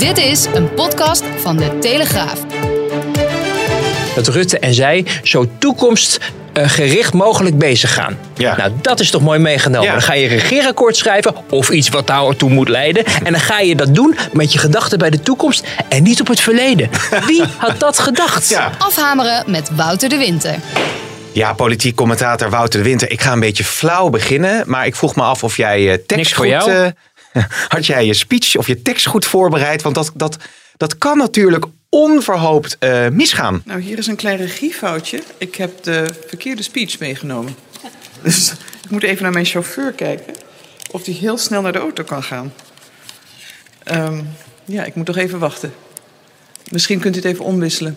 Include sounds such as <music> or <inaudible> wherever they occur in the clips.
Dit is een podcast van de Telegraaf. Dat Rutte en zij zo toekomstgericht mogelijk bezig gaan. Ja. Nou, dat is toch mooi meegenomen. Ja. Dan ga je een regeerakkoord schrijven of iets wat daar toe moet leiden. En dan ga je dat doen met je gedachten bij de toekomst en niet op het verleden. Wie <laughs> had dat gedacht? Ja. Afhameren met Wouter de Winter. Ja, politiek commentator Wouter de Winter. Ik ga een beetje flauw beginnen, maar ik vroeg me af of jij je tekst Niks voor goed... jou. eh, <laughs> had jij je speech of je tekst goed voorbereid? Want dat, dat, dat kan natuurlijk onverhoopt eh, misgaan. Nou, hier is een klein regiefoutje. Ik heb de verkeerde speech meegenomen. <laughs> Dus ik moet even naar mijn chauffeur kijken of die heel snel naar de auto kan gaan. Ehm, ja, ik moet toch even wachten. Misschien kunt u het even omwisselen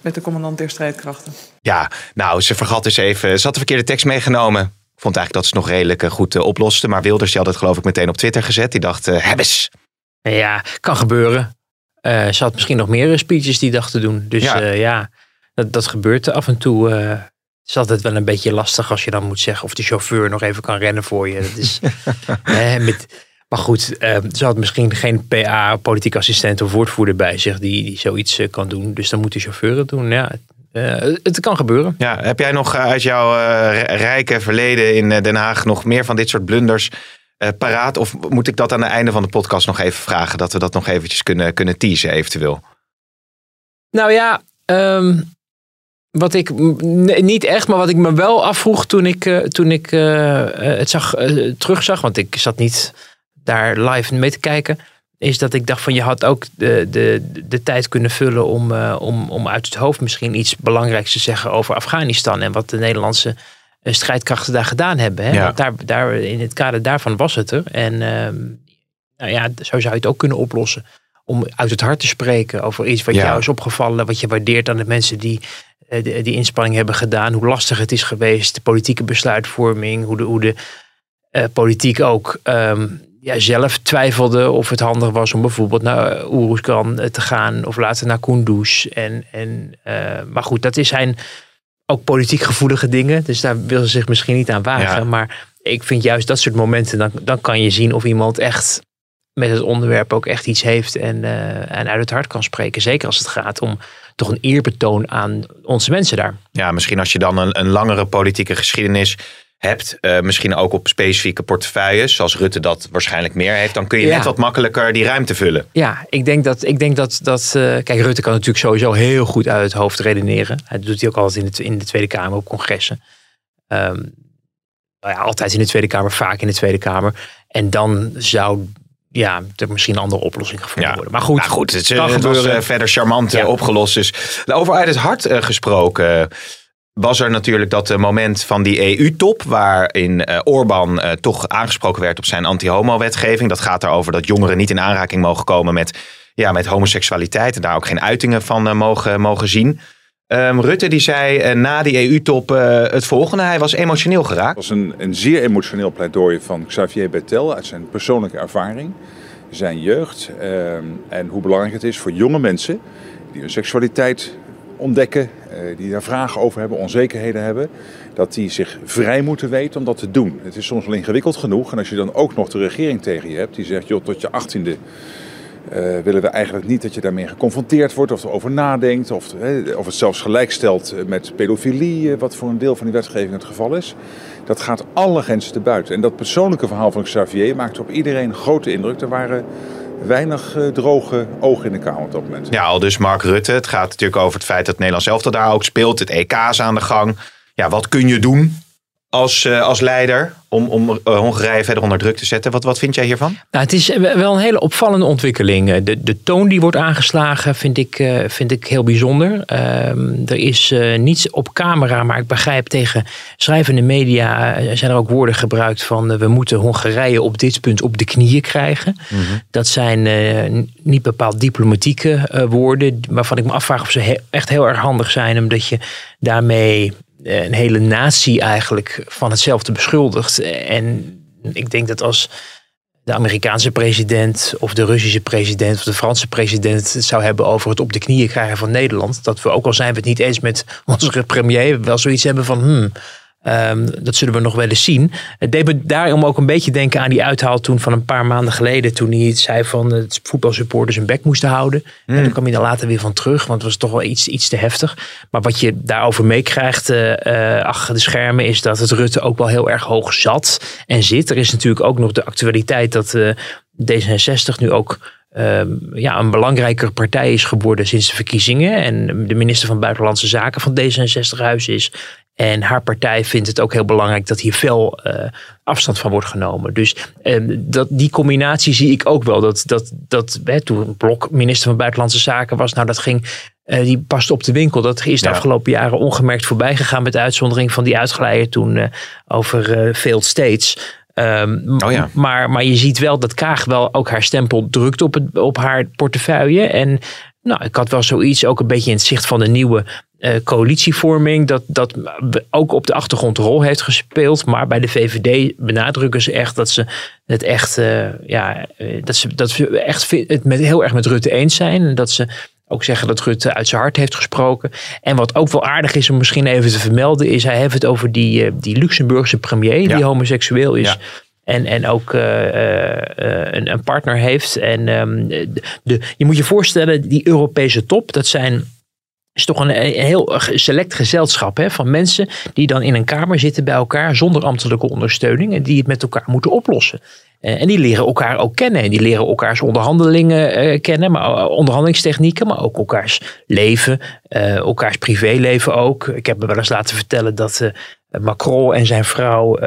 met de commandant der strijdkrachten. Ja, nou, ze vergat dus even. Ze had de verkeerde tekst meegenomen. Ik vond eigenlijk dat ze het nog redelijk eh, goed eh, oploste. Maar Wilders die had het geloof ik meteen op Twitter gezet. Die dacht, eh hebbes. Ja, kan gebeuren. Ze had misschien nog meer speeches die dag te doen. Dus Ja. ja, ja dat, dat gebeurt af en toe. eh. het is altijd wel een beetje lastig als je dan moet zeggen of de chauffeur nog even kan rennen voor je. Dat is, <laughs> hè, met, maar goed, ze had misschien geen PA, politiek assistent of woordvoerder bij zich die, die zoiets kan doen. Dus dan moet de chauffeur het doen. Ja, eh, het kan gebeuren. Ja, heb jij nog eh, uit jouw eh, rijke verleden in Den Haag nog meer van dit soort blunders paraat? Of moet ik dat aan het einde van de podcast nog even vragen? Dat we dat nog eventjes kunnen, kunnen teasen eventueel. Nou ja, ehm, wat ik nee, niet echt, maar wat ik me wel afvroeg toen ik, toen ik het zag, terugzag, want ik zat niet daar live mee te kijken, is dat ik dacht van je had ook de, de, de tijd kunnen vullen om, eh, om, om uit het hoofd misschien iets belangrijks te zeggen over Afghanistan en wat de Nederlandse eh, strijdkrachten daar gedaan hebben. Hè? Ja. Want daar, daar, in het kader daarvan was het er. En ehm, nou ja, zo zou je het ook kunnen oplossen om uit het hart te spreken over iets wat Ja. jou is opgevallen, wat je waardeert aan de mensen die eh, die, die inspanning hebben gedaan, hoe lastig het is geweest, de politieke besluitvorming, hoe de, hoe de politiek ook ehm, ja, zelf twijfelde of het handig was om bijvoorbeeld naar Oeruzkan eh, te gaan of later naar Kunduz. En, en, eh, maar goed, dat is zijn ook politiek gevoelige dingen, dus daar wil ze zich misschien niet aan wagen. Ja. Maar ik vind juist dat soort momenten, dan, dan kan je zien of iemand echt met het onderwerp ook echt iets heeft en, eh, en uit het hart kan spreken. Zeker als het gaat om toch een eerbetoon aan onze mensen daar. Ja, misschien als je dan een, een langere politieke geschiedenis hebt, eh, misschien ook op specifieke portefeuilles, zoals Rutte dat waarschijnlijk meer heeft, dan kun je Ja. net wat makkelijker die ruimte vullen. Ja, ik denk dat, ik denk dat, dat eh, kijk, Rutte kan natuurlijk sowieso heel goed uit het hoofd redeneren. Hij doet hij ook altijd in de, in de Tweede Kamer op congressen. Ehm, nou ja, altijd in de Tweede Kamer, vaak in de Tweede Kamer. En dan zou ja, er misschien een andere oplossing gevonden worden. Maar goed, Nou goed het, het was eh, verder charmant Ja. opgelost. Dus over uit het hart gesproken. Was er natuurlijk dat eh, moment van die EU-top. waarin eh Orbán eh, toch aangesproken werd op zijn anti-homo-wetgeving. Dat gaat erover dat jongeren niet in aanraking mogen komen met, ja, met homoseksualiteit. en daar ook geen uitingen van mogen, mogen zien. Ehm, Rutte die zei na die EU-top het volgende. Hij was emotioneel geraakt. Het was een, een zeer emotioneel pleidooi van Xavier Bettel uit zijn persoonlijke ervaring, zijn jeugd ehm, en hoe belangrijk het is voor jonge mensen die hun seksualiteit ontdekken, eh, die daar vragen over hebben, onzekerheden hebben, dat die zich vrij moeten weten om dat te doen. Het is soms wel ingewikkeld genoeg en als je dan ook nog de regering tegen je hebt die zegt, joh, tot je achttiende eh, willen we eigenlijk niet dat je daarmee geconfronteerd wordt of erover nadenkt. Of, of het zelfs gelijkstelt met pedofilie, eh, wat voor een deel van die wetgeving het geval is. Dat gaat alle grenzen te buiten. En dat persoonlijke verhaal van Xavier maakte op iedereen grote indruk. Er waren weinig eh, droge ogen in de Kamer op dat moment. Ja, al dus Mark Rutte. Het gaat natuurlijk over het feit dat Nederland zelf daar ook speelt. Het EK is aan de gang. Ja, wat kun je doen als, eh, als leider om, om eh, Hongarije verder onder druk te zetten? Wat, wat vind jij hiervan? Nou, het is wel een hele opvallende ontwikkeling. Eh, De, de toon die wordt aangeslagen vind ik, eh, vind ik heel bijzonder. Ehm, er is eh, niets op camera, maar ik begrijp tegen schrijvende media eh, zijn er ook woorden gebruikt van eh, we moeten Hongarije op dit punt op de knieën krijgen. Dat zijn eh, niet bepaald diplomatieke eh, woorden, waarvan ik me afvraag of ze he- echt heel erg handig zijn, omdat je daarmee eh, een hele natie eigenlijk van hetzelfde beschuldigt. En ik denk dat als de Amerikaanse president of de Russische president of de Franse president het zou hebben over het op de knieën krijgen van Nederland. Dat we ook al zijn we het niet eens met <laughs> onze premier, wel zoiets hebben van hmm, Ehm, dat zullen we nog wel eens zien. Het deed me daarom ook een beetje denken aan die uithaal toen van een paar maanden geleden. Toen hij zei van het voetbalsupporters een bek moesten houden. En daar kwam hij dan later weer van terug. Want het was toch wel iets, iets te heftig. Maar wat je daarover meekrijgt uh, achter de schermen is dat het Rutte ook wel heel erg hoog zat en zit. Er is natuurlijk ook nog de actualiteit dat uh, D66 nu ook Ehm, ja, een belangrijker partij is geworden sinds de verkiezingen. En de minister van Buitenlandse Zaken van D66 huis is. En haar partij vindt het ook heel belangrijk dat hier veel uh, afstand van wordt genomen. Dus uh, dat, die combinatie zie ik ook wel. Dat, dat, dat hè, toen Blok minister van Buitenlandse Zaken was, nou dat ging. Uh, die past op de winkel. Dat is de ja. afgelopen jaren ongemerkt voorbij gegaan. Met de uitzondering van die uitgeleider toen over Failed States. Um, oh ja. maar, maar je ziet wel dat Kaag wel ook haar stempel drukt op, het, op haar portefeuille. En nou, ik had wel zoiets, ook een beetje in het zicht van de nieuwe uh, coalitievorming, dat, dat ook op de achtergrond een rol heeft gespeeld. Maar bij de VVD benadrukken ze echt dat ze het echt, uh, ja, dat ze, dat ze echt het met, heel erg met Rutte eens zijn. En dat ze ook zeggen dat Rutte uit zijn hart heeft gesproken. En wat ook wel aardig is om misschien even te vermelden, is hij heeft het over die, uh, die Luxemburgse premier, ja. die homoseksueel is. Ja. En, en ook uh, uh, een, een, partner heeft. En um, de, je moet je voorstellen, die Europese top, dat zijn is toch een, een heel select gezelschap hè, van mensen die dan in een kamer zitten bij elkaar zonder ambtelijke ondersteuning en die het met elkaar moeten oplossen. Uh, en die leren elkaar ook kennen. En die leren elkaars onderhandelingen uh, kennen, maar onderhandelingstechnieken, maar ook elkaars leven, elkaars privéleven ook. Ik heb me wel eens laten vertellen dat Macron en zijn vrouw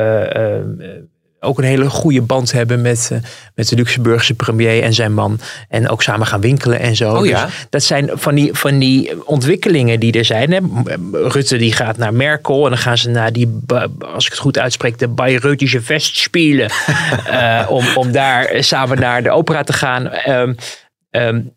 ook een hele goede band hebben met, uh, met de Luxemburgse premier en zijn man. En ook samen gaan winkelen en zo. Oh, ja? Dus dat zijn van die, van die ontwikkelingen die er zijn. Hè. Rutte die gaat naar Merkel en dan gaan ze naar die, als ik het goed uitspreek, de Bayreuthische Festspielen. uh, <laughs> om, om daar samen naar de opera te gaan. Um, um,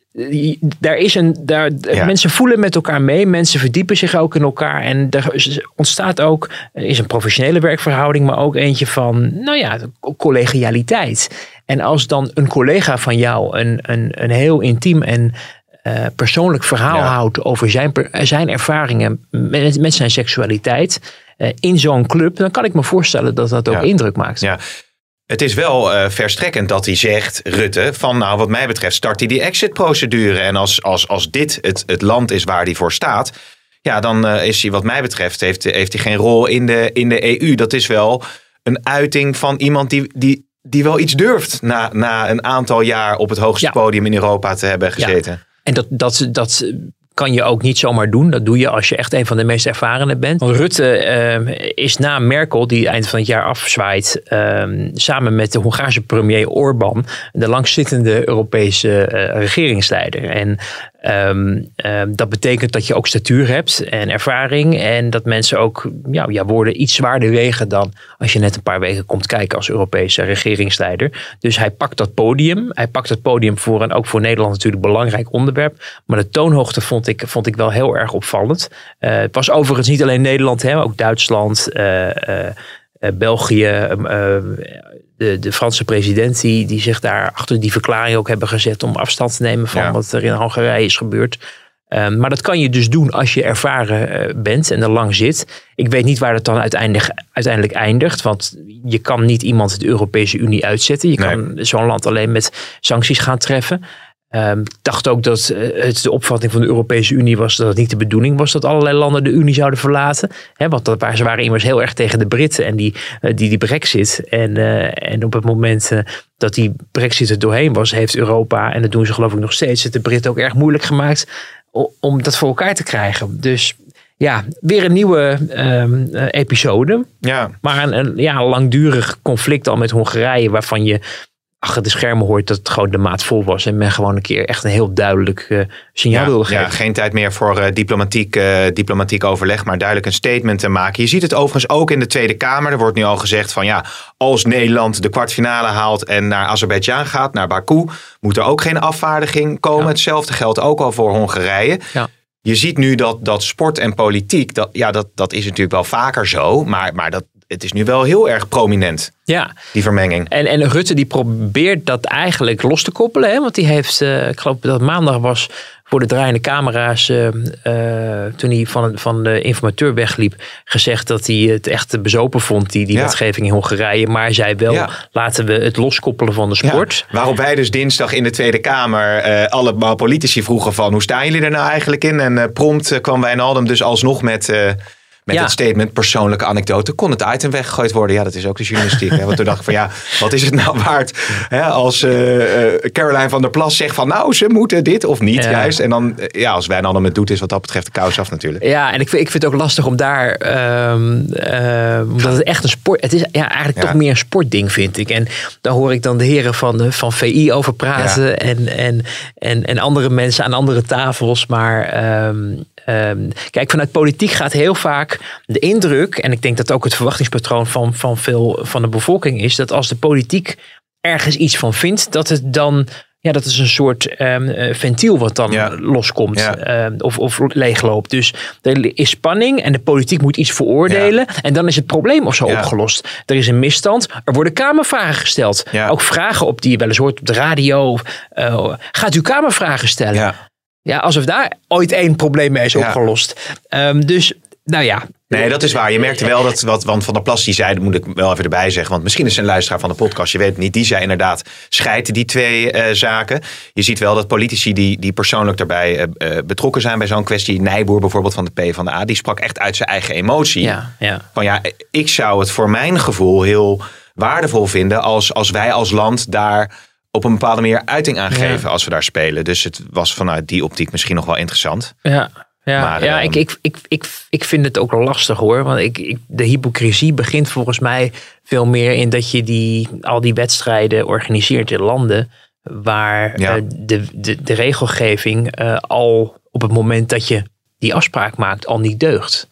daar is een, daar, ja. Mensen voelen met elkaar mee, mensen verdiepen zich ook in elkaar. En er ontstaat ook, is een professionele werkverhouding, maar ook eentje van, nou ja, collegialiteit. En als dan een collega van jou een, een, een heel intiem en uh, persoonlijk verhaal ja. houdt over zijn, zijn ervaringen met, met zijn seksualiteit uh, in zo'n club, dan kan ik me voorstellen dat dat ook ja. indruk maakt. Ja. Het is wel uh, verstrekkend dat hij zegt, Rutte, van nou wat mij betreft start hij die exit-procedure. En als, als, als dit het, het land is waar hij voor staat, ja, dan uh, is hij wat mij betreft, heeft, heeft hij geen rol in de, in de EU. Dat is wel een uiting van iemand die, die, die wel iets durft na, na een aantal jaar op het hoogste ja. podium in Europa te hebben gezeten. Ja. En dat, dat, dat kan je ook niet zomaar doen. Dat doe je als je echt een van de meest ervarenen bent. Want Rutte uh, is na Merkel, die eind van het jaar afzwaait, uh, samen met de Hongaarse premier Orbán, de langzittende Europese uh, regeringsleider. En Um, um, dat betekent dat je ook statuur hebt en ervaring. En dat mensen ook ja, woorden iets zwaarder wegen dan als je net een paar weken komt kijken als Europese regeringsleider. Dus hij pakt dat podium. Hij pakt het podium voor en ook voor Nederland natuurlijk belangrijk onderwerp. Maar de toonhoogte vond ik, vond ik wel heel erg opvallend. Uh, het was overigens niet alleen Nederland, hè, ook Duitsland. Uh, uh, België, de, de Franse president, die, die zich daar achter die verklaring ook hebben gezet om afstand te nemen van ja. wat er in Hongarije is gebeurd. Um, maar dat kan je dus doen als je ervaren uh, bent en er lang zit. Ik weet niet waar het dan uiteindelijk, uiteindelijk eindigt. Want je kan niet iemand de Europese Unie uitzetten. Je kan zo'n land alleen met sancties gaan treffen. Um, dacht ook dat uh, het de opvatting van de Europese Unie was dat het niet de bedoeling was dat allerlei landen de Unie zouden verlaten. Want dat, ze waren immers heel erg tegen de Britten en die, uh, die, die brexit. En, uh, en op het moment dat die brexit er doorheen was, heeft Europa, en dat doen ze geloof ik nog steeds, het de Britten ook erg moeilijk gemaakt om dat voor elkaar te krijgen. Dus ja, weer een nieuwe um, episode. Ja. Maar een, een ja, langdurig conflict al met Hongarije, waarvan je achter de schermen hoort dat het gewoon de maat vol was. En men gewoon een keer echt een heel duidelijk uh, signaal ja, wilde geven. Ja, geen tijd meer voor uh, diplomatiek, uh, diplomatiek overleg, maar duidelijk een statement te maken. Je ziet het overigens ook in de Tweede Kamer. Er wordt nu al gezegd van ja, als Nederland de kwartfinale haalt en naar Azerbeidzjan gaat, naar Baku, moet er ook geen afvaardiging komen. Ja. Hetzelfde geldt ook al voor Hongarije. Ja. Je ziet nu dat, dat sport en politiek, dat, ja, dat, dat is natuurlijk wel vaker zo, maar, maar dat, het is nu wel heel erg prominent, Ja, die vermenging. En, en Rutte die probeert dat eigenlijk los te koppelen. Hè? Want die heeft, eh, ik geloof dat het maandag was, voor de draaiende camera's, eh, toen hij van, van de informateur wegliep, gezegd dat hij het echt bezopen vond, die, die Ja. wetgeving in Hongarije. Maar hij zei wel, Ja. laten we het loskoppelen van de sport. Ja, waarop wij dus dinsdag in de Tweede Kamer eh allemaal politici vroegen van hoe staan jullie er nou eigenlijk in? En prompt kwam Wijnaldum dus alsnog met, met Ja. het statement persoonlijke anekdote. Kon het item weggegooid worden? Ja, dat is ook de journalistiek. hè? Want toen dacht ik van ja, wat is het nou waard hè, als eh, Caroline van der Plas zegt van nou ze moeten dit of niet Ja. juist. En dan eh, ja, als Wijnaldum het doet is wat dat betreft de kous af natuurlijk. Ja, en ik vind, ik vind het ook lastig om daar, eh, omdat het echt een sport, het is ja, eigenlijk Ja. toch meer een sportding vind ik. En daar hoor ik dan de heren van, de, van VI over praten en, en, en, en andere mensen aan andere tafels. Maar ehm, ehm, kijk, vanuit politiek gaat heel vaak de indruk, en ik denk dat ook het verwachtingspatroon van, van veel van de bevolking is, dat als de politiek ergens iets van vindt, dat het dan ja, dat is een soort ehm, eh, ventiel wat dan Ja. loskomt Ja. ehm, of, of leegloopt. Dus er is spanning en de politiek moet iets veroordelen. En dan is het probleem of zo opgelost. Er is een misstand. Er worden kamervragen gesteld. Ja. Ook vragen op die je wel eens hoort op de radio. Eh, gaat u kamervragen stellen? Ja. Alsof daar ooit één probleem mee is Ja. opgelost. Ehm, dus, nou ja. Nee, dat is waar. Je merkte wel dat wat want Van der Plas die zei, dat moet ik wel even erbij zeggen. Want misschien is een luisteraar van de podcast, je weet het niet. Die zei inderdaad, scheid die twee eh, zaken. Je ziet wel dat politici die, die persoonlijk daarbij eh, eh, betrokken zijn bij zo'n kwestie. Nijboer bijvoorbeeld van de PvdA, die sprak echt uit zijn eigen emotie. Ja, ja. Van ja, ik zou het voor mijn gevoel heel waardevol vinden als, als wij als land daar op een bepaalde manier uiting aan geven als we daar spelen. Dus het was vanuit die optiek misschien nog wel interessant. Ja, ja, Maar, ja ehm, ik, ik, ik, ik, ik vind het ook lastig hoor. Want ik, ik, de hypocrisie begint volgens mij veel meer in dat je die, al die wedstrijden organiseert in landen waar Ja. eh, de, de, de regelgeving eh, al op het moment dat je die afspraak maakt al niet deugt.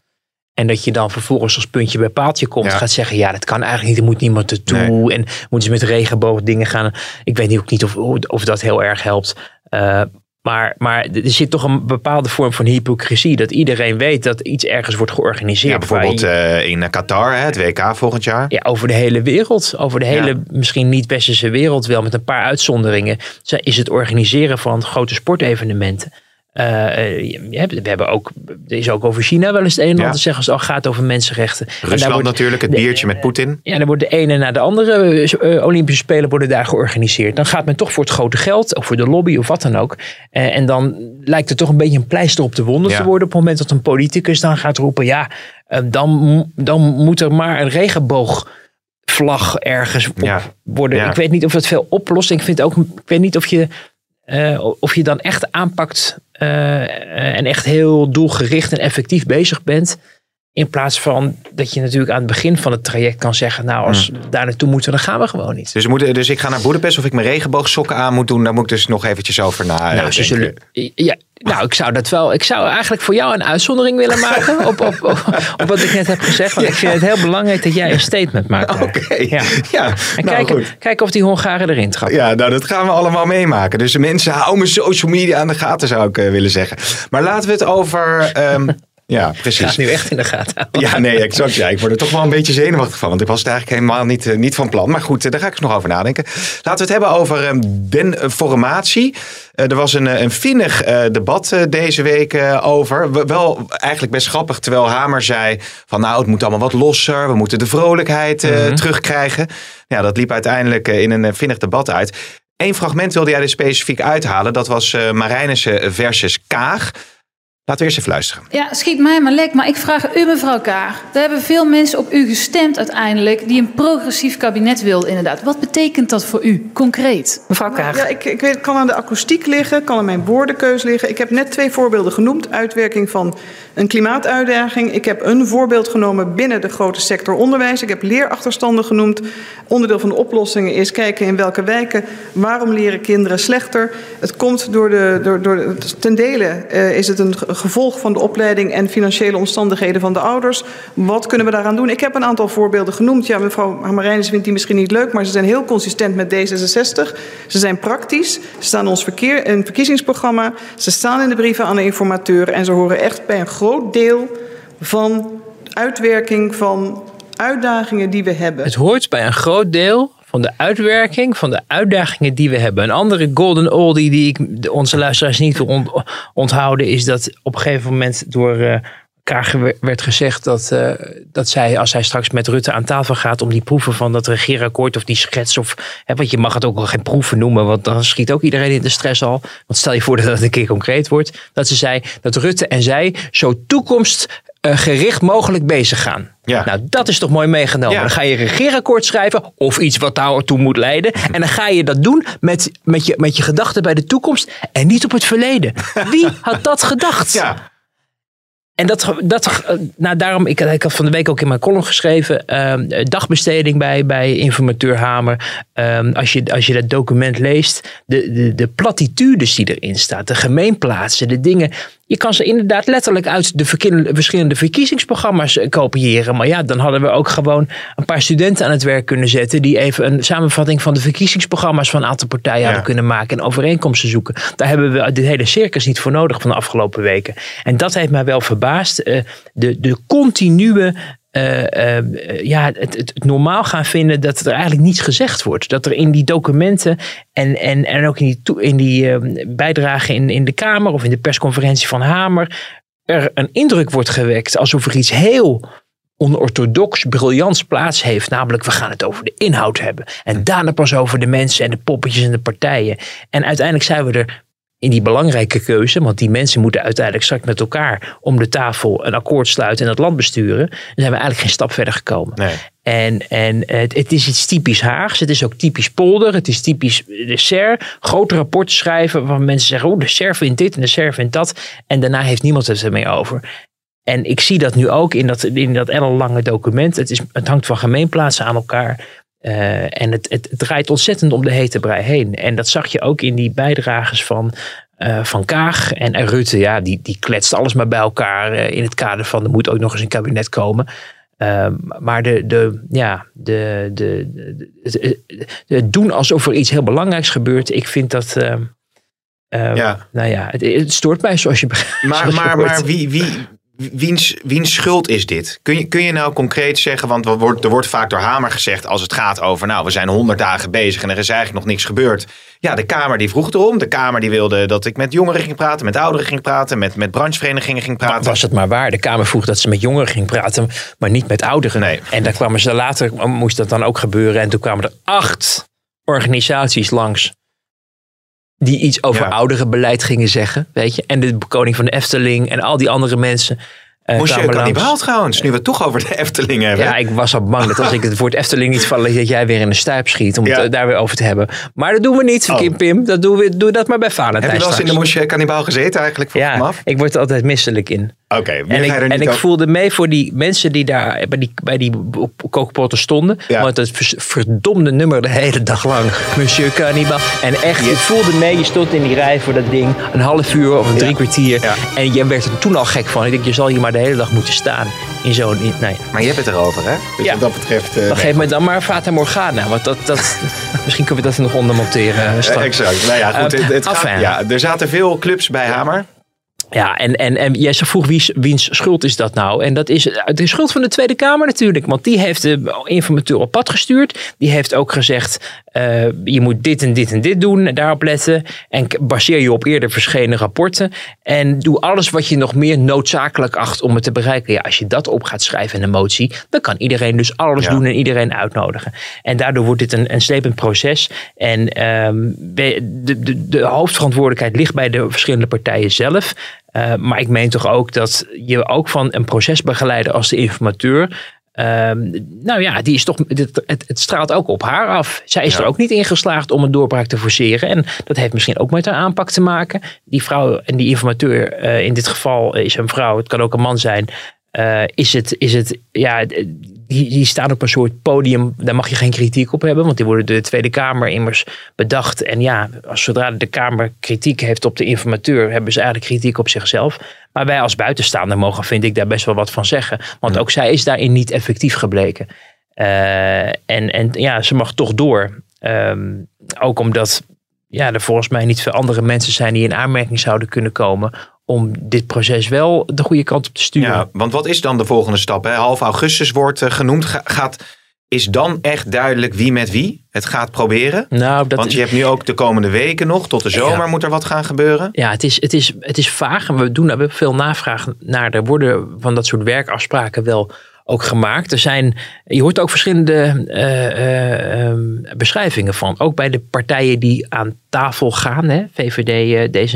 En dat je dan vervolgens als puntje bij paaltje komt, Ja. gaat zeggen: ja, dat kan eigenlijk niet, er moet niemand ertoe. En moeten ze met regenboog dingen gaan. Ik weet ook niet of, of dat heel erg helpt. Eh, maar, maar er zit toch een bepaalde vorm van hypocrisie. Dat iedereen weet dat iets ergens wordt georganiseerd. Ja, bijvoorbeeld eh, in Qatar, hè, het WK volgend jaar. ja, over de hele wereld. Over de hele, misschien niet westerse wereld wel, met een paar uitzonderingen. Zo Is het organiseren van grote sportevenementen. Je hebt- we hebben ook, er is ook over China wel eens het een en Ja. ander te zeggen als het al gaat over mensenrechten. Rusland wordt- natuurlijk, het de- biertje met Poetin. ja, dan wordt de ene na de andere eh, Olympische Spelen worden daar georganiseerd. Dan gaat men toch voor het grote geld, of voor de lobby of wat dan ook. En dan lijkt het toch een beetje een pleister op de wonden Ja. te worden. Op het moment dat een politicus dan gaat roepen, ja, dan, dan moet er maar een regenboogvlag ergens op Ja. worden. Ik weet niet of dat veel oplost. Ik vind ook, ik weet niet of je, of je dan echt aanpakt en echt heel doelgericht en effectief bezig bent. In plaats van dat je natuurlijk aan het begin van het traject kan zeggen: Nou, als Mm. we daar naartoe moeten, dan gaan we gewoon niet. Dus, we moeten, dus ik ga naar Boedapest of ik mijn regenboogsokken aan moet doen. Daar moet ik dus nog eventjes over na nou, eh, ze denken. zullen, ja, nou, ik zou dat wel. Ik zou eigenlijk voor jou een uitzondering willen maken <laughs> op, op, op, op wat ik net heb gezegd. Want ik vind het heel belangrijk dat jij een statement maakt. Oké, Ja. ja. En nou, kijken, kijken of die Hongaren erin trappen. Ja, nou, dat gaan we allemaal meemaken. Dus de mensen, hou mijn social media aan de gaten, zou ik eh, willen zeggen. Maar laten we het over... ehm, ja, precies. het nu echt in de gaten houden. Ja, nee, exact. Ja, ik word er toch wel een beetje zenuwachtig van. Want ik was het eigenlijk helemaal niet, eh, niet van plan. Maar goed, eh, daar ga ik eens nog over nadenken. Laten we het hebben over ehm, den formatie. Eh, er was een, een vinnig debat deze week over. We- wel eigenlijk best grappig. Terwijl Hamer zei van nou, het moet allemaal wat losser. We moeten de vrolijkheid eh, terugkrijgen. Ja, dat liep uiteindelijk in een vinnig debat uit. Eén fragment wilde jij er specifiek uithalen. Dat was Marijnissen versus Kaag. Laten we eerst even luisteren. Ja, schiet mij maar lek, maar ik vraag u, mevrouw Kaag. Er hebben veel mensen op u gestemd uiteindelijk die een progressief kabinet wilden, inderdaad. Wat betekent dat voor u, concreet? Mevrouw Kaag. Ja, ik, ik weet, het kan aan de akoestiek liggen, kan aan mijn woordenkeus liggen. Ik heb net twee voorbeelden genoemd. Uitwerking van een klimaatuitdaging. Ik heb een voorbeeld genomen binnen de grote sector onderwijs. Ik heb leerachterstanden genoemd. Onderdeel van de oplossingen is kijken in welke wijken, waarom leren kinderen slechter. Het komt door de, door, door, ten dele eh, is het een gevolg van de opleiding en financiële omstandigheden van de ouders. Wat kunnen we daaraan doen? Ik heb een aantal voorbeelden genoemd. Ja, mevrouw Hamarijnis vindt die misschien niet leuk, maar ze zijn heel consistent met D66. Ze zijn praktisch. Ze staan in ons verkeer, in verkiezingsprogramma. Ze staan in de brieven aan de informateur. En ze horen echt bij een groot deel van uitwerking van uitdagingen die we hebben. Het hoort bij een groot deel van de uitwerking van de uitdagingen die we hebben. Een andere golden oldie die ik onze luisteraars niet wil ont- onthouden is dat op een gegeven moment door eh Kaag werd gezegd dat, eh, dat zij, als hij straks met Rutte aan tafel gaat om die proeven van dat regeerakkoord of die schets of, hè, want je mag het ook wel geen proeven noemen, want dan schiet ook iedereen in de stress al. Want stel je voor dat het een keer concreet wordt, dat ze zei dat Rutte en zij zo toekomstgericht mogelijk bezig gaan. Ja. Nou, dat is toch mooi meegenomen. Ja. Dan ga je een regeerakkoord schrijven of iets wat daartoe moet leiden. En dan ga je dat doen met, met, je, met je gedachten bij de toekomst en niet op het verleden. Wie <laughs> had dat gedacht? Ja, En dat, dat, eh, nou daarom, ik, ik had van de week ook in mijn column geschreven, ehm, dagbesteding bij, bij informateur Hamer. Ehm, als, je, als je dat document leest, de, de, de platitudes die erin staan, de gemeenplaatsen, de dingen. Je kan ze inderdaad letterlijk uit de verschillende verkiezingsprogramma's eh, kopiëren. Maar ja, dan hadden we ook gewoon een paar studenten aan het werk kunnen zetten. die even een samenvatting van de verkiezingsprogramma's van een aantal partijen hadden kunnen maken. en overeenkomsten zoeken. Daar hebben we dit hele circus niet voor nodig van de afgelopen weken. En dat heeft mij wel verbaasd. eh, de, de continue. Eh, eh, ja, het, het, het normaal gaan vinden dat er eigenlijk niets gezegd wordt. Dat er in die documenten en, en, en ook in die, in die eh, bijdrage in, in de Kamer of in de persconferentie van Hamer er een indruk wordt gewekt alsof er iets heel onorthodox, briljants plaats heeft. Namelijk, we gaan het over de inhoud hebben. En daarna pas over de mensen en de poppetjes en de partijen. En uiteindelijk zijn we er in die belangrijke keuze, want die mensen moeten uiteindelijk straks met elkaar om de tafel een akkoord sluiten en het land besturen. Dan zijn we eigenlijk geen stap verder gekomen. nee. En, en het, het is iets typisch Haags. Het is ook typisch Polder. Het is typisch de SER. Grote rapporten schrijven waarvan mensen zeggen... oh, de SER vindt dit en de SER vindt dat. En daarna heeft niemand het er meer over. En ik zie dat nu ook in dat, in dat ellenlange document. Het, is, het hangt van gemeenplaatsen aan elkaar. Eh, en het, het, het draait ontzettend om de hete brei heen. En dat zag je ook in die bijdrages van, eh, van Kaag en, en Rutte. Ja, die, die kletst alles maar bij elkaar eh, in het kader van... er moet ook nog eens een kabinet komen. Ehm, maar de, de, ja, de, de, de, doen alsof er iets heel belangrijks gebeurt, ik vind dat. ehm, ehm, Ja. Nou ja, het, het stoort mij zoals je begrijpt. <laughs> Maar, maar, maar wie, wie, wiens, wiens schuld is dit? Kun je, kun je nou concreet zeggen, want er wordt, er wordt vaak door Hamer gezegd als het gaat over, nou we zijn honderd dagen bezig en er is eigenlijk nog niks gebeurd. Ja, de Kamer die vroeg erom. De Kamer die wilde dat ik met jongeren ging praten, met ouderen ging praten, met, met brancheverenigingen ging praten. Was het maar waar. De Kamer vroeg dat ze met jongeren ging praten, maar niet met ouderen. Nee. En daar kwamen ze later, moest dat dan ook gebeuren. En toen kwamen er acht organisaties langs. Die iets over Ja. ouderenbeleid gingen zeggen. Weet je? En de koning van de Efteling en al die andere mensen. eh, Moest je kannibaal trouwens, nu we het toch over de Efteling hebben. Ja, ik was al bang dat als ik het woord Efteling niet val, dat jij weer in de stuip schiet om Ja. het eh, daar weer over te hebben. Maar dat doen we niet, Oh. Kim Pim. Dat doen we, doe dat maar bij Valentijn Heb je wel eens in de moesje kannibaal gezeten eigenlijk? Ja, af. ik word er altijd misselijk in. Oké, En ik, en ik voelde mee voor die mensen die daar bij die, bij die kookpotten stonden. Ja. Want het vers- verdomde nummer de hele dag lang. Monsieur Cannibal. En echt, je voelde mee, je stond in die rij voor dat ding. Een half uur of een drie kwartier. Ja. En je werd er toen al gek van. Ik denk, je zal hier maar de hele dag moeten staan. In zo'n... in- Nou. Maar je hebt het erover, hè? Dus Ja. wat dat betreft... eh, Dan nee. geef me dan maar Fata Morgana. Want dat, dat, <laughs> misschien kunnen we dat nog onder monteren. Eh, straks. Exact. Nou ja, goed. Eh, het, het gaat- ja, er zaten veel clubs bij Hamer. Ja, en, en, en jij vroeg wie, wiens schuld is dat nou? En dat is de schuld van de Tweede Kamer natuurlijk. Want die heeft de informateur op pad gestuurd. Die heeft ook gezegd, eh, je moet dit en dit en dit doen. en Daarop letten. En baseer je op eerder verschenen rapporten. En doe alles wat je nog meer noodzakelijk acht om het te bereiken. Ja, als je dat op gaat schrijven in een motie, dan kan iedereen dus alles Ja. doen en iedereen uitnodigen. En daardoor wordt dit een, een slepend proces. En ehm, de, de, de hoofdverantwoordelijkheid ligt bij de verschillende partijen zelf. Uh, maar ik meen toch ook dat je ook van een procesbegeleider als de informateur. ehm, nou ja, die is toch, het, het, het straalt ook op haar af. Zij is Ja. er ook niet in geslaagd om een doorbraak te forceren. En dat heeft misschien ook met haar aanpak te maken. Die vrouw en die informateur, eh, in dit geval is een vrouw, het kan ook een man zijn. eh, is het, is het, ja, die, die staan op een soort podium, daar mag je geen kritiek op hebben, want die worden door de Tweede Kamer immers bedacht. En ja, als zodra de Kamer kritiek heeft op de informateur, hebben ze eigenlijk kritiek op zichzelf. Maar wij als buitenstaander mogen, vind ik, daar best wel wat van zeggen. Want ook zij is daarin niet effectief gebleken. Eh, en, en ja, ze mag toch door. Ehm, ook omdat ja, er volgens mij niet veel andere mensen zijn die in aanmerking zouden kunnen komen om dit proces wel de goede kant op te sturen. Ja, want wat is dan de volgende stap? Hè? Half augustus wordt uh, genoemd. Ga, gaat, is dan echt duidelijk wie met wie het gaat proberen? Nou, dat Want is, je hebt nu ook de komende weken nog. Tot de zomer Ja. moet er wat gaan gebeuren. Ja, het is, het, is, het is vaag en we doen daar veel navraag naar. Er worden van dat soort werkafspraken wel ook gemaakt. Er zijn, je hoort ook verschillende eh, eh, ehm, beschrijvingen van. Ook bij de partijen die aan tafel gaan. Hè? VVD, eh,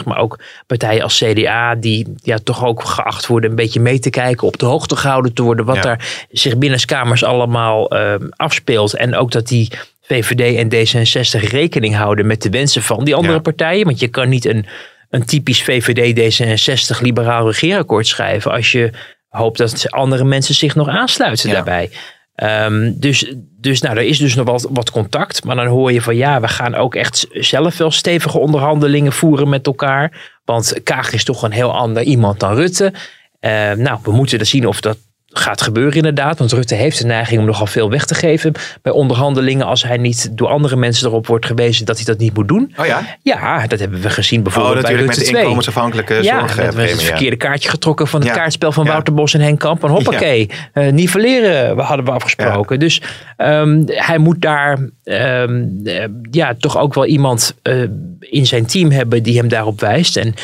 D66, maar ook partijen als CDA. Die ja, toch ook geacht worden een beetje mee te kijken. Op de hoogte gehouden te worden. Wat Ja. daar zich binnenskamers allemaal ehm, afspeelt. En ook dat die VVD en D66 rekening houden met de wensen van die andere Ja. partijen. Want je kan niet een, een typisch VVD D66 liberaal regeerakkoord schrijven als je hoopt dat andere mensen zich nog aansluiten Ja. daarbij. Ehm, dus, dus nou, er is dus nog wat, wat contact. Maar dan hoor je van ja, we gaan ook echt zelf wel stevige onderhandelingen voeren met elkaar. Want Kaag is toch een heel ander iemand dan Rutte. Ehm, nou, we moeten dus zien of dat gaat gebeuren inderdaad. Want Rutte heeft de neiging om nogal veel weg te geven bij onderhandelingen. Als hij niet door andere mensen erop wordt gewezen dat hij dat niet moet doen. Oh ja? Ja, dat hebben we gezien Oh, bijvoorbeeld bij natuurlijk met de 2. inkomensafhankelijke Ja, dat werd zorgpremie. het ja. verkeerde kaartje getrokken van het Ja. kaartspel van Ja. Wouter Bos en Henk Kamp. En hoppakee, eh, nivelleren we hadden we afgesproken. Dus ehm, hij moet daar ehm, eh, ja, toch ook wel iemand eh, in zijn team hebben die hem daarop wijst. En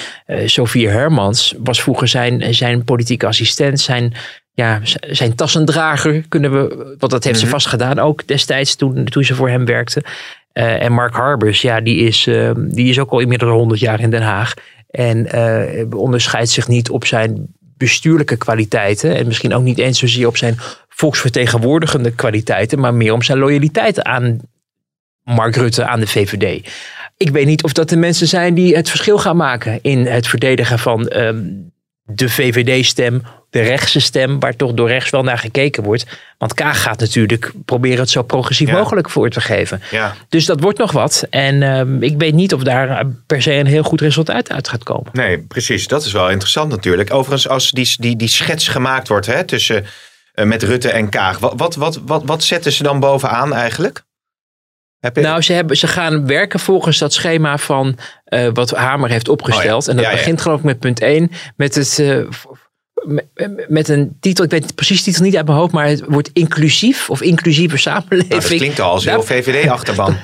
Sofie Hermans was vroeger zijn, zijn politieke assistent, zijn, ja, zijn tassendrager, kunnen we, want dat heeft ze Mhm. vast gedaan ook destijds toen, toen ze voor hem werkte. Eh, en Mark Harbers, ja, die is, eh, die is ook al inmiddels 100 jaar in Den Haag. En eh, onderscheidt zich niet op zijn bestuurlijke kwaliteiten. En misschien ook niet eens zozeer op zijn volksvertegenwoordigende kwaliteiten. Maar meer om zijn loyaliteit aan Mark Rutte, aan de VVD. Ik weet niet of dat de mensen zijn die het verschil gaan maken in het verdedigen van ehm, de VVD-stem, de rechtse stem, waar toch door rechts wel naar gekeken wordt. Want Kaag gaat natuurlijk proberen het zo progressief Ja. mogelijk voor te geven. Ja. Dus dat wordt nog wat. En ehm, ik weet niet of daar eh, per se een heel goed resultaat uit gaat komen. Nee, precies. Dat is wel interessant natuurlijk. Overigens, als die, die, die schets gemaakt wordt hè, tussen eh, met Rutte en Kaag, wat, wat, wat, wat, wat zetten ze dan bovenaan eigenlijk? Heb je, Nou, ze, hebben, ze gaan werken volgens dat schema van eh, wat Hamer heeft opgesteld. Oh ja. En dat Ja, ja. begint geloof ik met punt 1. Met, het, eh, met, een titel, ik weet precies de titel niet uit mijn hoofd, maar het wordt inclusief of inclusieve samenleving. nou, dat klinkt al als heel Daar- VVD-achterban. <laughs>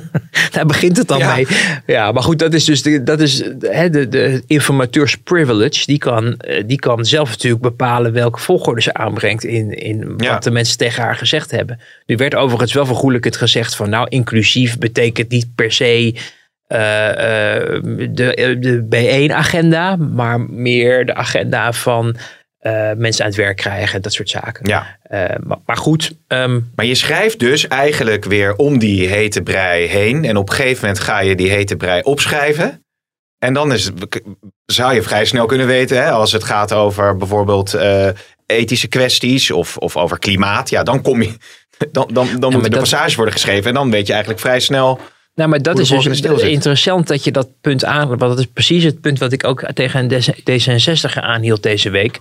<laughs> Daar begint het dan Ja. mee. Ja, maar goed, dat is dus de, dat is hè, de, de informateurs privilege. Die kan, eh, die kan zelf natuurlijk bepalen welke volgorde ze aanbrengt in, in Ja. wat de mensen tegen haar gezegd hebben. Nu werd overigens wel van het gezegd van nou, inclusief betekent niet per se eh, eh, de, de B1-agenda, maar meer de agenda van eh, mensen aan het werk krijgen, dat soort zaken. Ja. Eh, maar, maar goed, ehm, Maar je schrijft dus eigenlijk weer om die hete brei heen. En op een gegeven moment ga je die hete brei opschrijven. En dan is het, zou je vrij snel kunnen weten, hè, als het gaat over bijvoorbeeld eh, ethische kwesties of, of over klimaat. Ja, dan kom je. <laughs> Dan, dan, dan moeten de dat- passages worden geschreven. En dan weet je eigenlijk vrij snel. Nou, maar dat is dus interessant dat je dat punt aan. Want dat is precies het punt wat ik ook tegen een D66 aanhield deze week.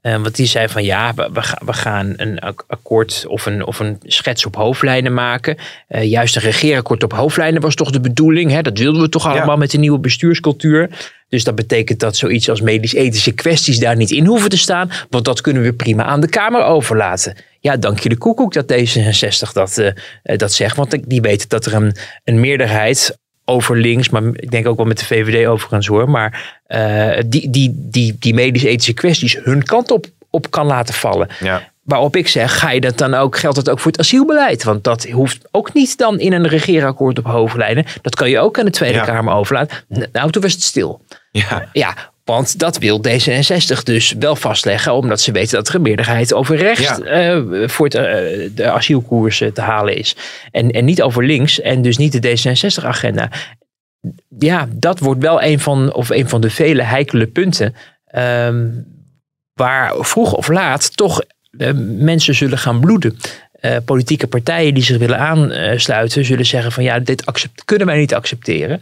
Eh, want die zei van ja, we, we, gaan- een ak- akkoord of een, of een schets op hoofdlijnen maken. Eh, juist een regeerakkoord op hoofdlijnen was toch de bedoeling. Hè? Dat wilden we toch allemaal Ja. met de nieuwe bestuurscultuur. Dus dat betekent dat zoiets als medisch-ethische kwesties daar niet in hoeven te staan. Want dat kunnen we prima aan de Kamer overlaten. Ja, dank je de koekoek dat D66 dat, eh, eh, dat zegt. Want die weten dat er een, een meerderheid over links, maar ik denk ook wel met de VVD overigens hoor. Maar eh, die, die, die, die medisch-ethische kwesties hun kant op, op kan laten vallen. Ja. Waarop ik zeg, ga je dat dan ook, geldt dat ook voor het asielbeleid? Want dat hoeft ook niet dan in een regeerakkoord op hoofdlijnen. Dat kan je ook aan de Tweede Ja. Kamer overlaten. Nou, toen was het stil. Ja. Ja, want dat wil D66 dus wel vastleggen, omdat ze weten dat er een meerderheid over rechts Ja. eh, voor het, eh, de asielkoers te halen is. En, en niet over links en dus niet de D66-agenda. Ja, dat wordt wel een van, of een van de vele heikele punten ehm, waar vroeg of laat toch eh, mensen zullen gaan bloeden. Politieke partijen die zich willen aansluiten zullen zeggen van ja, dit accept, kunnen wij niet accepteren.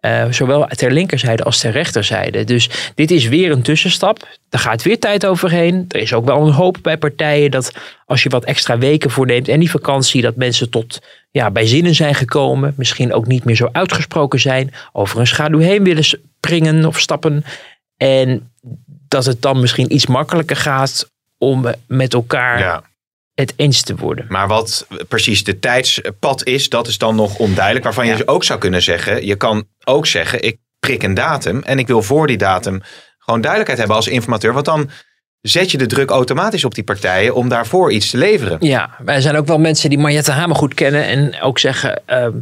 Eh, zowel ter linkerzijde als ter rechterzijde. Dus dit is weer een tussenstap. Daar gaat weer tijd overheen. Er is ook wel een hoop bij partijen dat als je wat extra weken voorneemt en die vakantie, dat mensen tot ja, bij zinnen zijn gekomen. Misschien ook niet meer zo uitgesproken zijn. Over een schaduw heen willen springen of stappen. En dat het dan misschien iets makkelijker gaat om met elkaar Ja. Het eens te worden. Maar wat precies de tijdspad is, dat is dan nog onduidelijk. Waarvan je Ja. dus ook zou kunnen zeggen, je kan ook zeggen, ik prik een datum en ik wil voor die datum gewoon duidelijkheid hebben als informateur. Want dan zet je de druk automatisch op die partijen om daarvoor iets te leveren. Ja, wij zijn ook wel mensen die Mariette Hamer goed kennen en ook zeggen, ehm,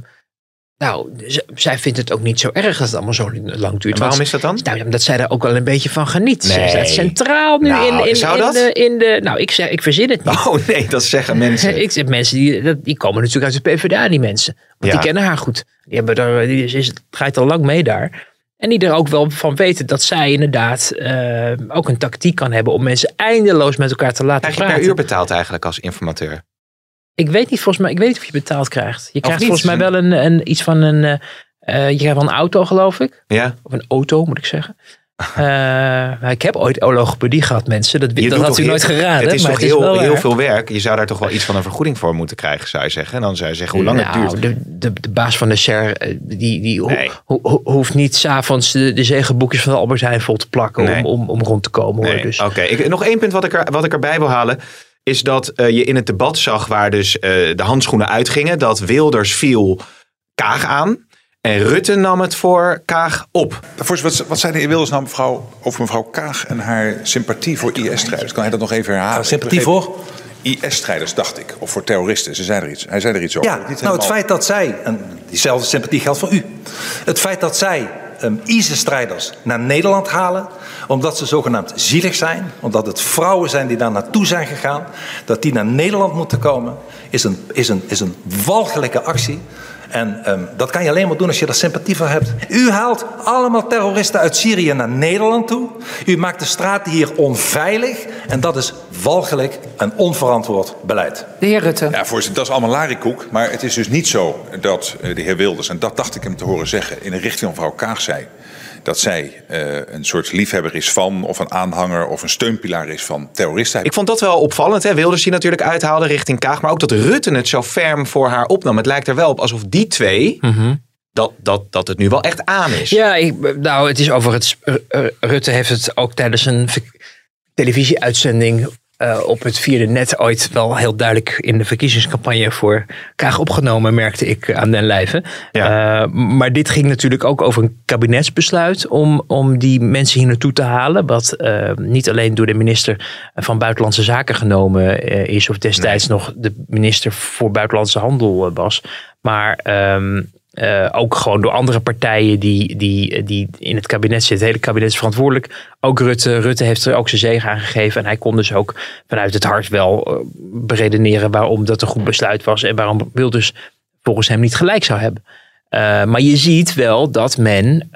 nou, zij vindt het ook niet zo erg dat het allemaal zo lang duurt. En waarom is dat dan? Nou, omdat zij daar ook wel een beetje van geniet. Ze Nee. staat centraal nu Nou, in, in, zou in, dat? de, in de... Nou, ik, zeg, ik verzin het niet. <laughs> Oh nee, dat zeggen mensen. <laughs> Ik zeg mensen die, die komen natuurlijk uit de PvdA, die mensen. Want Ja. die kennen haar goed. Die hebben daar, die is, draait al lang mee daar. En die er ook wel van weten dat zij inderdaad eh, ook een tactiek kan hebben om mensen eindeloos met elkaar te laten Krijg je praten. per uur betaald eigenlijk als informateur? Ik weet niet volgens mij, ik weet niet of je betaald krijgt. Je krijgt volgens mij wel een, een iets van een, eh, eh, je krijgt wel een auto geloof ik. Ja? Of een auto moet ik zeggen. Eh, ik heb ooit ologopedie gehad mensen. Dat, Je dat had u nooit geraden. Het is maar toch het is heel, heel veel werk. Je zou daar toch wel iets van een vergoeding voor moeten krijgen, zou je zeggen. En dan zou je zeggen hoe lang het Nou, duurt. De, de, de baas van de SER, die, die ho- Nee. ho- ho- hoeft niet s'avonds de, de zegenboekjes van Albert Heijn vol te plakken Nee. om, om, om rond te komen. Nee, Dus, Oké, nog één punt wat ik, er, wat ik erbij wil halen. Is dat eh, je in het debat zag waar dus eh, de handschoenen uitgingen. Dat Wilders viel Kaag aan. En Rutte nam het voor Kaag op. Voorzitter, wat, wat zei de heer Wilders nou mevrouw, over mevrouw Kaag en haar sympathie voor IS-strijders? Kan hij dat nog even herhalen? sympathie voor? IS-strijders, dacht ik. Of voor terroristen. Ze zei er iets. Hij zei er iets over. Ja, Niet nou het feit dat zij, en diezelfde sympathie geldt voor u. Het feit dat zij ehm, ISIS-strijders naar Nederland halen, omdat ze zogenaamd zielig zijn, omdat het vrouwen zijn die daar naartoe zijn gegaan, dat die naar Nederland moeten komen, is een, is een, is een walgelijke actie. En ehm, dat kan je alleen maar doen als je er sympathie voor hebt. U haalt allemaal terroristen uit Syrië naar Nederland toe. U maakt de straten hier onveilig. En dat is walgelijk en onverantwoord beleid. De heer Rutte. Ja, voorzitter, dat is allemaal larikoek. Maar het is dus niet zo dat eh, de heer Wilders, en dat dacht ik hem te horen zeggen, in de richting van mevrouw Kaag zei. Dat zij eh, een soort liefhebber is van, of een aanhanger of een steunpilaar is van terroristen. Ik vond dat wel opvallend. Hè? Wilders die natuurlijk uithaalde richting Kaag. Maar ook dat Rutte het zo ferm voor haar opnam. Het lijkt er wel op alsof die twee... Dat, dat, dat het nu wel echt aan is. Ja, ik, nou, het is uh, uh, Rutte heeft het ook tijdens een televisieuitzending. Uh, op het vierde net ooit wel heel duidelijk in de verkiezingscampagne voor Kaag opgenomen, merkte ik aan den lijve. Ja. Uh, maar dit ging natuurlijk ook over een kabinetsbesluit om, om die mensen hier naartoe te halen. Wat uh, niet alleen door de minister van Buitenlandse Zaken genomen is, of destijds nee. nog de minister voor Buitenlandse Handel was. Maar um, uh, ook gewoon door andere partijen die, die, die in het kabinet zitten. Het hele kabinet is verantwoordelijk. Ook Rutte. Rutte heeft er ook zijn zegen aan gegeven. En hij kon dus ook vanuit het hart wel uh, beredeneren waarom dat een goed besluit was. En waarom Wilders volgens hem niet gelijk zou hebben. Uh, maar je ziet wel dat men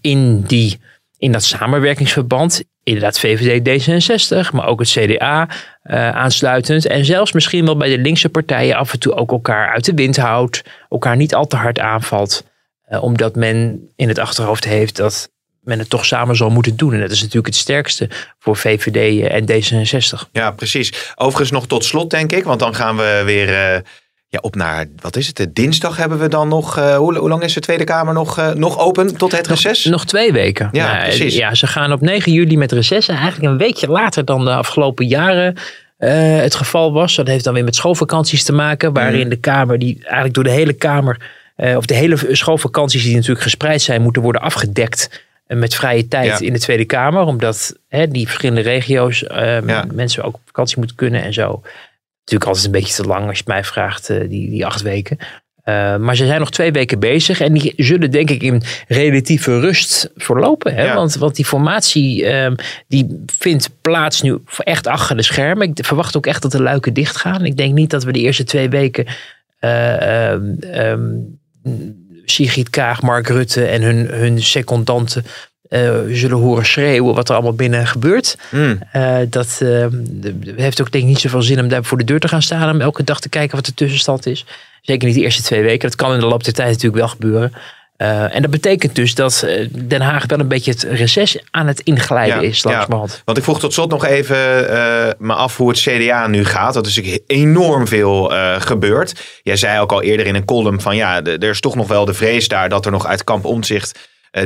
in, die, in dat samenwerkingsverband inderdaad VVD, D66, maar ook het CDA uh, aansluitend. En zelfs misschien wel bij de linkse partijen af en toe ook elkaar uit de wind houdt. Elkaar niet al te hard aanvalt. Uh, omdat men in het achterhoofd heeft dat men het toch samen zal moeten doen. En dat is natuurlijk het sterkste voor VVD en D66. Ja, precies. Overigens nog tot slot denk ik, want dan gaan we weer... ja, op naar, wat is het, de dinsdag hebben we dan nog, uh, hoe, hoe, lang is de Tweede Kamer nog, uh, nog open tot het reces? Nog, nog twee weken. Ja, nou, precies. Ja, ze gaan op 9 juli met reces en eigenlijk een weekje later dan de afgelopen jaren uh, het geval was. Dat heeft dan weer met schoolvakanties te maken, waarin mm. de Kamer, die eigenlijk door de hele Kamer, of de hele schoolvakanties die natuurlijk gespreid zijn, moeten worden afgedekt met vrije tijd ja. in de Tweede Kamer. Omdat hè, die verschillende regio's ja. mensen ook op vakantie moeten kunnen en zo natuurlijk altijd een beetje te lang als je mij vraagt, uh, die, die acht weken. Uh, maar ze zijn nog twee weken bezig en die zullen denk ik in relatieve rust verlopen. Hè? Ja. Want, want die formatie um, die vindt plaats nu echt achter de schermen. Ik verwacht ook echt dat de luiken dicht gaan. Ik denk niet dat we de eerste twee weken uh, um, Sigrid Kaag, Mark Rutte en hun, hun secondanten uh, zullen horen schreeuwen wat er allemaal binnen gebeurt. Mm. Uh, dat uh, heeft ook denk ik niet zoveel zin om daar voor de deur te gaan staan. Om elke dag te kijken wat de tussenstand is. Zeker niet de eerste twee weken. Dat kan in de loop der tijd natuurlijk wel gebeuren. Uh, en dat betekent dus dat Den Haag wel een beetje het reces aan het inglijden ja, is. Ja. Want ik vroeg tot slot nog even uh, me af hoe het CDA nu gaat. Dat is natuurlijk enorm veel uh, gebeurd. Jij zei ook al eerder in een column van ja, er is toch nog wel de vrees daar dat er nog uit kamp omzicht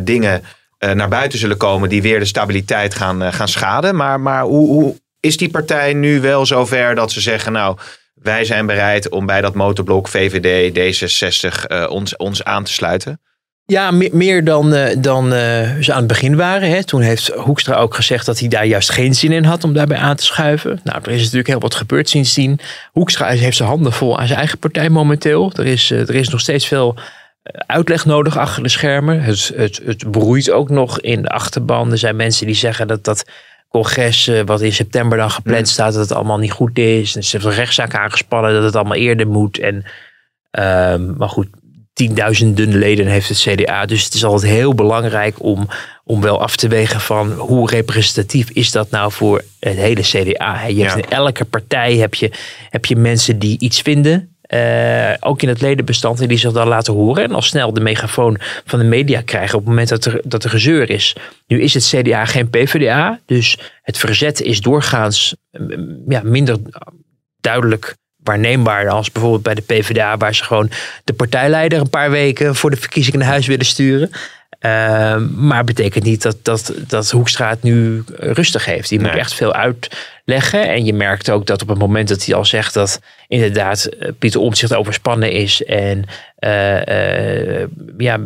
dingen eh, naar buiten zullen komen die weer de stabiliteit gaan, eh, gaan schaden. Maar, maar hoe, hoe is die partij nu wel zover dat ze zeggen, nou, wij zijn bereid om bij dat motorblok VVD, D66 eh, ons, ons aan te sluiten? Ja, me- meer dan, eh, dan eh, ze aan het begin waren. Hè. Toen heeft Hoekstra ook gezegd dat hij daar juist geen zin in had om daarbij aan te schuiven. Nou, er is natuurlijk heel wat gebeurd sindsdien. Hoekstra heeft zijn handen vol aan zijn eigen partij momenteel. Er is, eh, er is nog steeds veel eh, uitleg nodig achter de schermen. Het, het, het broeit ook nog in de achterban. Er zijn mensen die zeggen dat dat congres eh, wat in september dan gepland staat, dat het allemaal niet goed is. En ze hebben rechtszaak aangespannen dat het allemaal eerder moet. En, ehm, maar goed, tienduizenden leden heeft het CDA. Dus het is altijd heel belangrijk om, om wel af te wegen van hoe representatief is dat nou voor het hele CDA. Je hebt Ja. in elke partij heb je, heb je mensen die iets vinden. Eh, ook in het ledenbestand en die zich dan laten horen. En al snel de megafoon van de media krijgen op het moment dat er, dat er gezeur is. Nu is het CDA geen PvdA. Dus het verzet is doorgaans mm, ja, minder duidelijk waarneembaar als bijvoorbeeld bij de PvdA, waar ze gewoon de partijleider een paar weken voor de verkiezingen naar huis willen sturen. Ehm, maar het betekent niet dat, dat, dat Hoekstra het nu rustig heeft. Die moet echt veel uitleggen. En je merkt ook dat op het moment dat hij al zegt dat inderdaad eh, Pieter Omtzigt overspannen is en eh, eh, ja,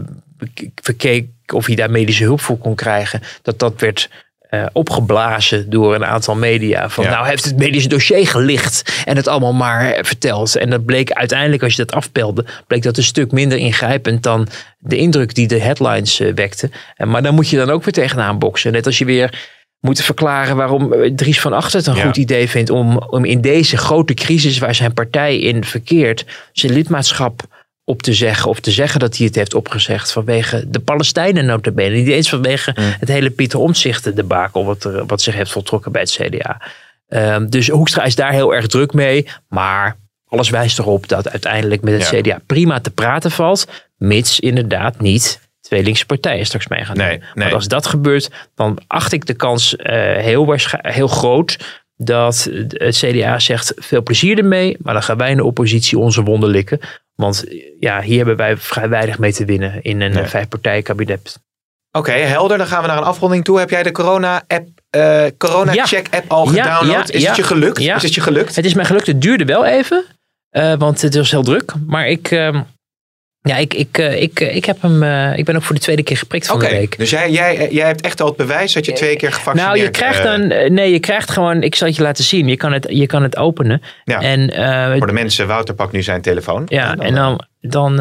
verkeek of hij daar medische hulp voor kon krijgen, dat dat werd eh, opgeblazen door een aantal media. Van Ja. nou heeft het medische dossier gelicht en het allemaal maar verteld. En dat bleek uiteindelijk, als je dat afpelde, bleek dat een stuk minder ingrijpend dan de indruk die de headlines eh, wekten. En, maar dan moet je dan ook weer tegenaan boksen. Net als je weer moet verklaren waarom eh, Dries van Achter het een Ja. goed idee vindt om, om in deze grote crisis waar zijn partij in verkeert, zijn lidmaatschap op te zeggen of te zeggen dat hij het heeft opgezegd vanwege de Palestijnen notabene. Niet eens vanwege het hele Pieter Omtzigt debakel wat, er, wat zich heeft voltrokken bij het CDA. Ehm, dus Hoekstra is daar heel erg druk mee. Maar alles wijst erop dat uiteindelijk met het Ja. CDA prima te praten valt. Mits inderdaad niet twee linkse partijen straks mee gaan doen. Nee. Want als dat gebeurt, dan acht ik de kans eh, heel, heel groot dat het CDA zegt veel plezier ermee, maar dan gaan wij in de oppositie onze wonden likken. Want ja, hier hebben wij vrij weinig mee te winnen in een Nee. nee. vijfpartijen kabinet. Oké, helder. Dan gaan we naar een afronding toe. Heb jij de corona-app, eh corona-check-app al Ja, gedownload? ja, is ja. het je gelukt? Ja. Is het je gelukt? Het is mij gelukt, het duurde wel even, eh, want het was heel druk. Maar ik, ehm, ja, ik, ik, eh, ik, eh, ik, heb hem, eh, ik ben ook voor de tweede keer geprikt van de week. dus jij, jij, jij hebt echt al het bewijs dat je twee keer gevaccineerd Nou, je krijgt dan, nee, je krijgt gewoon, ik zal het je laten zien. Je kan het, je kan het openen. Ja. En, Voor de mensen, Wouter pakt nu zijn telefoon. Ja, en dan, dan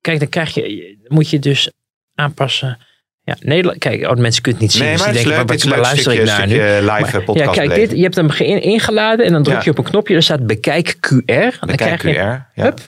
kijk, dan krijg je, moet je dus aanpassen. Ja, Nederland, kijk, oh, mensen kunnen het niet zien. Nee, dus maar die het is denken, leuk. Leuk luister stukje, ik naar nu? live Maar- podcast Ja, kijk, dit, je hebt hem ge- ingeladen en dan druk Ja. je op een knopje. Er staat bekijk QR. Dan Kijk krijg je, QR. Ja. hup,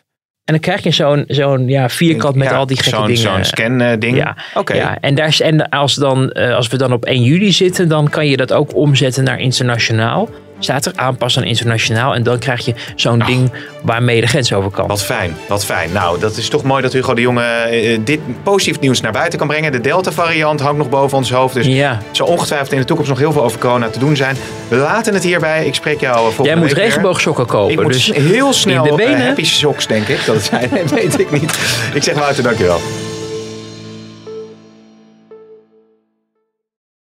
en dan krijg je zo'n zo'n ja, vierkant met Ja, al die gekke zo'n, dingen. Zo'n scan eh, ding. Ja, Oké. ja, en, daar, is- en als, dan, eh, als we dan op 1 juli zitten, dan kan je dat ook omzetten naar internationaal. Staat er aanpassen aan internationaal. En dan krijg je zo'n ding waarmee je de grens over kan. Wat fijn, wat fijn. Nou, dat is toch mooi dat Hugo de Jonge eh, dit positief nieuws naar buiten kan brengen. De Delta-variant hangt nog boven ons hoofd. Dus Ja. er zal ongetwijfeld in de toekomst nog heel veel over corona te doen zijn. We laten het hierbij. Ik spreek jou eh, volgende Jij moet regenboogsokken kopen. Ik moet dus heel snel in de eh, benen. happy socks, denk ik. Dat het <laughs> zijn, weet ik niet. Ik zeg Wouter, dankjewel.